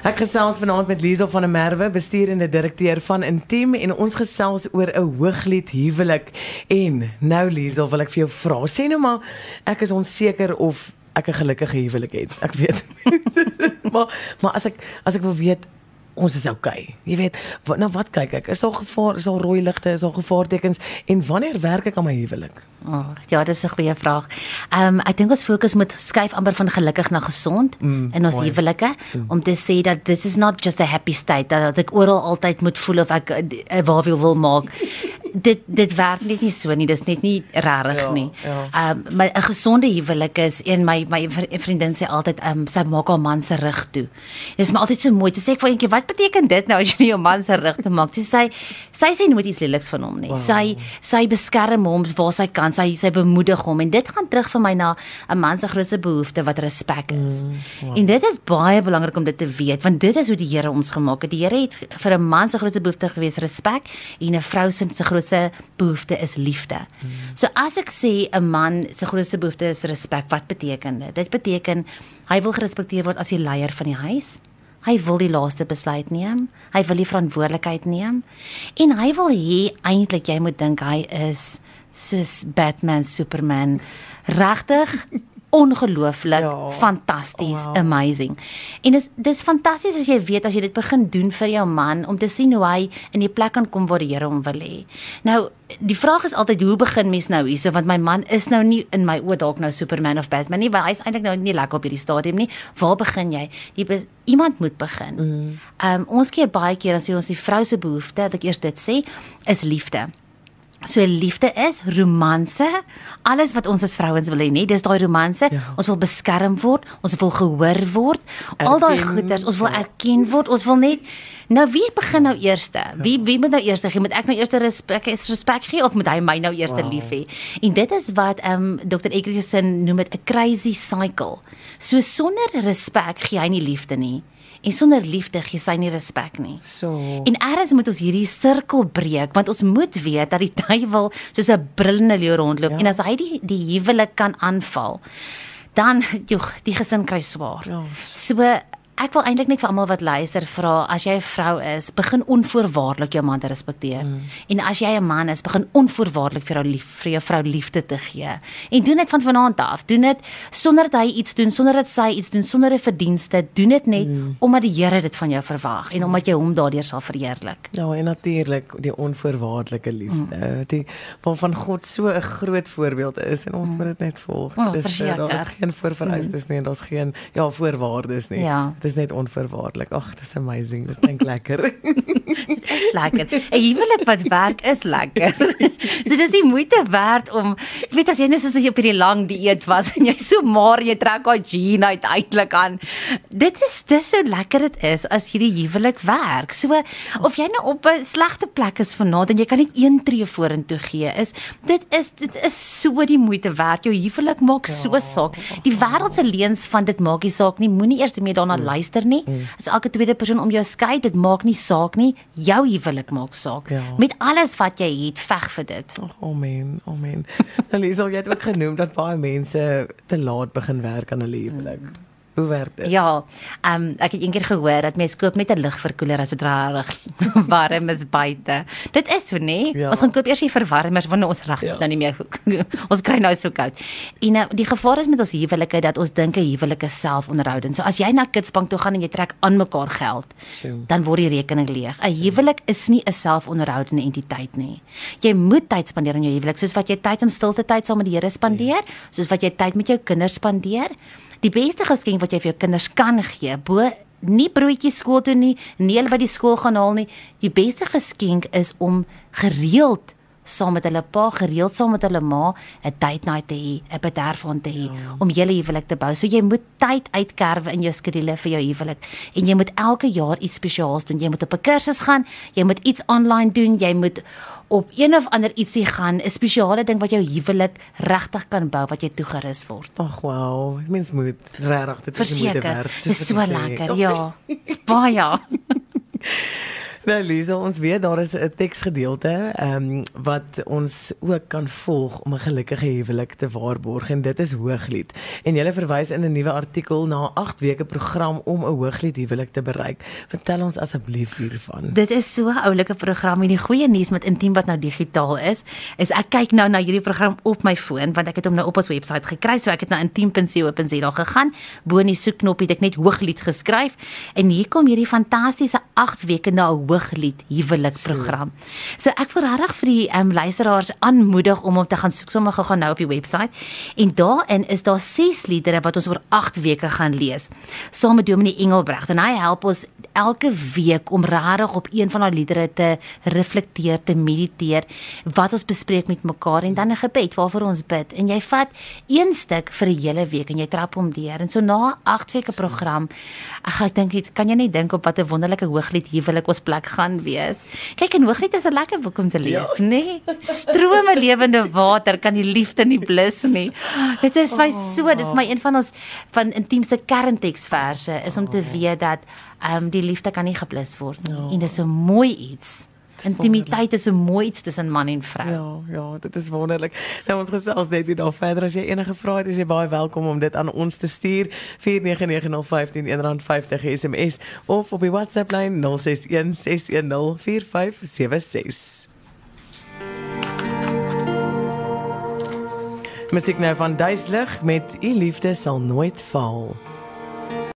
Ek gesels vanaand met Liesel van der Merwe, bestuurende direkteur van Intiem en ons gesels oor 'n hooglied huwelik. En nou Liesel, wil ek vir jou vra, sê nou maar ek is onseker of ek 'n gelukkige huwelik het. Ek weet. maar maar as ek as ek wil weet ons is okay. Jy weet, wat, nou wat kyk ek? Is daar gevaar? Is daar rooi ligte? Is daar gevaartekens? En wanneer werk ek aan my huwelik? Oh, ja, dis 'n goeie vraag. Ehm um, ek dink ons fokus moet skuif amper van gelukkig na gesond mm, in ons huwelike mm. om te sê dat this is not just a happy state dat, ek oral altyd moet voel of ek 'n uh, waar wil wil maak. dit dit werk net nie so nie. Dis net nie regtig ja, nie. Ehm ja. um, maar 'n gesonde huwelik is een my my vriendin sê altyd ehm um, sy maak haar man se rug toe. Dit is my altyd so mooi. Jy sê ek vir eentjie, wat beteken dit nou as jy jou man se rug toe maak? Sy sê sy sê nooit iets leliks van hom nie. Wow. Sy sy beskerm hom waar sy kan sy sy bemoedig hom en dit gaan terug vir my na 'n man se grootste behoefte wat respek is. Mm, wow. En dit is baie belangrik om dit te weet want dit is hoe die Here ons gemaak het. Die Here het vir 'n man se grootste behoefte gewees respek en 'n vrou se grootste behoefte is liefde. Mm. So as ek sê 'n man se grootste behoefte is respek, wat beteken dit? Dit beteken hy wil gerespekteer word as die leier van die huis. Hy wil die laaste besluit neem. Hy wil die verantwoordelikheid neem. En hy wil hê eintlik jy moet dink hy is soos Batman, Superman. Regtig ongelooflik ja, fantasties, wow. amazing. En dis dis fantasties as jy weet as jy dit begin doen vir jou man om te sien hoe hy in die plek kan kom waar die Here hom wil hê. Nou, die vraag is altyd hoe begin mens nou hierso want my man is nou nie in my oë dalk nou Superman of Batman nie, want hy's eintlik nou nie lekker op hierdie stadium nie. Waar begin jy? Jy be, iemand moet begin. Mm. Ehm um, ons keer baie keer as jy ons die vrou se behoefte, dat ek eers dit sê, is liefde. So liefde is romanse, alles wat ons as vrouens wil hê, nee, dis daai romanse. Ja. Ons wil beskerm word, ons wil gehoor word, erken, al daai goeders, ons wil erken word, ons wil net Nou wie begin nou eerste? Wie wie moet nou eerste gee? Moet ek nou eerste respek respek gee of moet hy my nou eerste wow. lief hê? En dit is wat ehm um, Dr. Eggerson noem dit 'n crazy cycle. So sonder respek gee hy nie liefde nie. En sonder liefde gee sy nie respek nie. So. En eers moet ons hierdie sirkel breek want ons moet weet dat die duiwel soos 'n brullende leeu rondloop ja. en as hy die die huwelik kan aanval, dan joh, die gesin kry swaar. Ja. So ek wil eintlik net vir almal wat luister vra as jy 'n vrou is, begin onvoorwaardelik jou man te respekteer. Mm. En as jy 'n man is, begin onvoorwaardelik vir jou lief vir jou vrou liefde te gee. En doen dit van vanaand af. Doen dit sonder dat hy iets doen, sonder dat sy iets doen, sonder 'n verdienste. Doen dit net mm. omdat die Here dit van jou verwag en omdat jy hom daardeur sal verheerlik. Ja, en natuurlik die onvoorwaardelike liefde. Mm. Die van van God so 'n groot voorbeeld is en ons mm. moet dit net volg. Oh, Dis daar is geen voorvereistes mm. nie en daar's geen ja, voorwaardes nie. Ja is net onverwaarlik. Ag, dis amazing. Dit klink lekker. is lekker. 'n Huwelik wat werk is lekker. so dis die moeite werd om ek weet as jy net soos jy op hierdie lang dieet was en jy so maar jy trek daai jean uit uitlik aan. Dit is dis so lekker dit is as hierdie huwelik werk. So of jy nou op 'n slegte plek is vanaand en jy kan net een tree vorentoe gee, is dit is dit is so die moeite werd. Jou huwelik maak ja. so saak. Die wêreld se leuns van dit maak nie saak nie. Moenie eers meer daarna mm. Luister nie. Mm. As elke tweede persoon om jou skei, dit maak nie saak nie. Jou huwelik maak saak. Ja. Met alles wat jy het, veg vir dit. Oh, amen. Amen. Elise, jy het ook genoem dat baie mense te laat begin werk aan 'n huwelik. Mm. Hoe werk dit? Ja, ehm um, ek het eendag gehoor dat mense koop net 'n lugverkoeler as dit rarig warm is buite. Dit is so, nê? Ja. Ons gaan koop eers die verwarmers wanneer ons reg ja. nou nie meer ons kry nou so koud. En nou die gevaar is met ons huwelike dat ons dink 'n huwelik is selfonderhoudend. So as jy na Kitsbank toe gaan en jy trek aan mekaar geld, so. dan word die rekening leeg. 'n Huwelik is nie 'n selfonderhoudende entiteit nie. Jy moet tyd spandeer aan jou huwelik, soos wat jy tyd in stilte tyd saam met die Here spandeer, ja. soos wat jy tyd met jou kinders spandeer die beste geskenk wat jy vir jou kinders kan gee, bo nie broodjies skool toe nie, nie hulle by die skool gaan haal nie. Die beste geskenk is om gereeld saam met hulle pa gereeld saam met hulle ma 'n date night te hê, 'n bederf aan te hê ja. om julle huwelik te bou. So jy moet tyd uitkerwe in jou skedule vir jou huwelik en jy moet elke jaar iets spesiaals doen. Jy moet op 'n kursus gaan, jy moet iets online doen, jy moet op een of ander ietsie gaan, 'n spesiale ding wat jou huwelik regtig kan bou wat jy toegerus word. Ag wow, mens moet regtig dit is moeite werd. Dis so lekker, ja. Baie. Nou Lisa, ons weet daar is 'n teksgedeelte ehm um, wat ons ook kan volg om 'n gelukkige huwelik te waarborg en dit is Hooglied. En jy verwys in 'n nuwe artikel na 'n 8 weke program om 'n Hooglied huwelik te bereik. Vertel ons asseblief hiervan. Dit is so 'n oulike program en die goeie nuus met Intiem wat nou digitaal is, is ek kyk nou na hierdie program op my foon want ek het hom nou op ons webwerf gekry, so ek het na intiem.co.za gegaan. Bo in die soekknop het ek net Hooglied geskryf en hier kom hierdie fantastiese 8 weke na 'n Hooglied huwelik program. So ek wil regtig vir die um, luisteraars aanmoedig om om te gaan soek sommer gou nou op die webwerf en daarin is daar 6 liedere wat ons oor 8 weke gaan lees saam met Dominee Engelbregt en hy help ons elke week om regtig op een van daai liedere te reflekteer, te mediteer wat ons bespreek met mekaar en dan 'n gebed waarvoor ons bid. En jy vat een stuk vir 'n hele week en jy trap hom deur en so na 8 weke program ag ek dink kan jy net dink op wat 'n wonderlike hooglied huwelik ons plek gaan wees kyk en hooglied is 'n lekker boek om te lees ja. nê nee? strome lewende water kan die liefde nie blus nie dit is my so dis my een van ons van intiemste kernteksverse is om te oh. weet dat ehm um, die liefde kan nie geblus word nie. Oh. En dis so mooi iets. Intimiteit is so mooi iets tussen man en vrou. Ja, ja, dit is wonderlik. Nou ons gesels net hier daar verder as jy enige vrae het, is jy baie welkom om dit aan ons te stuur 49905 R1.50 SMS of op die WhatsApp lyn 0616104576. Musiek nou van Duislig met U liefde sal nooit val.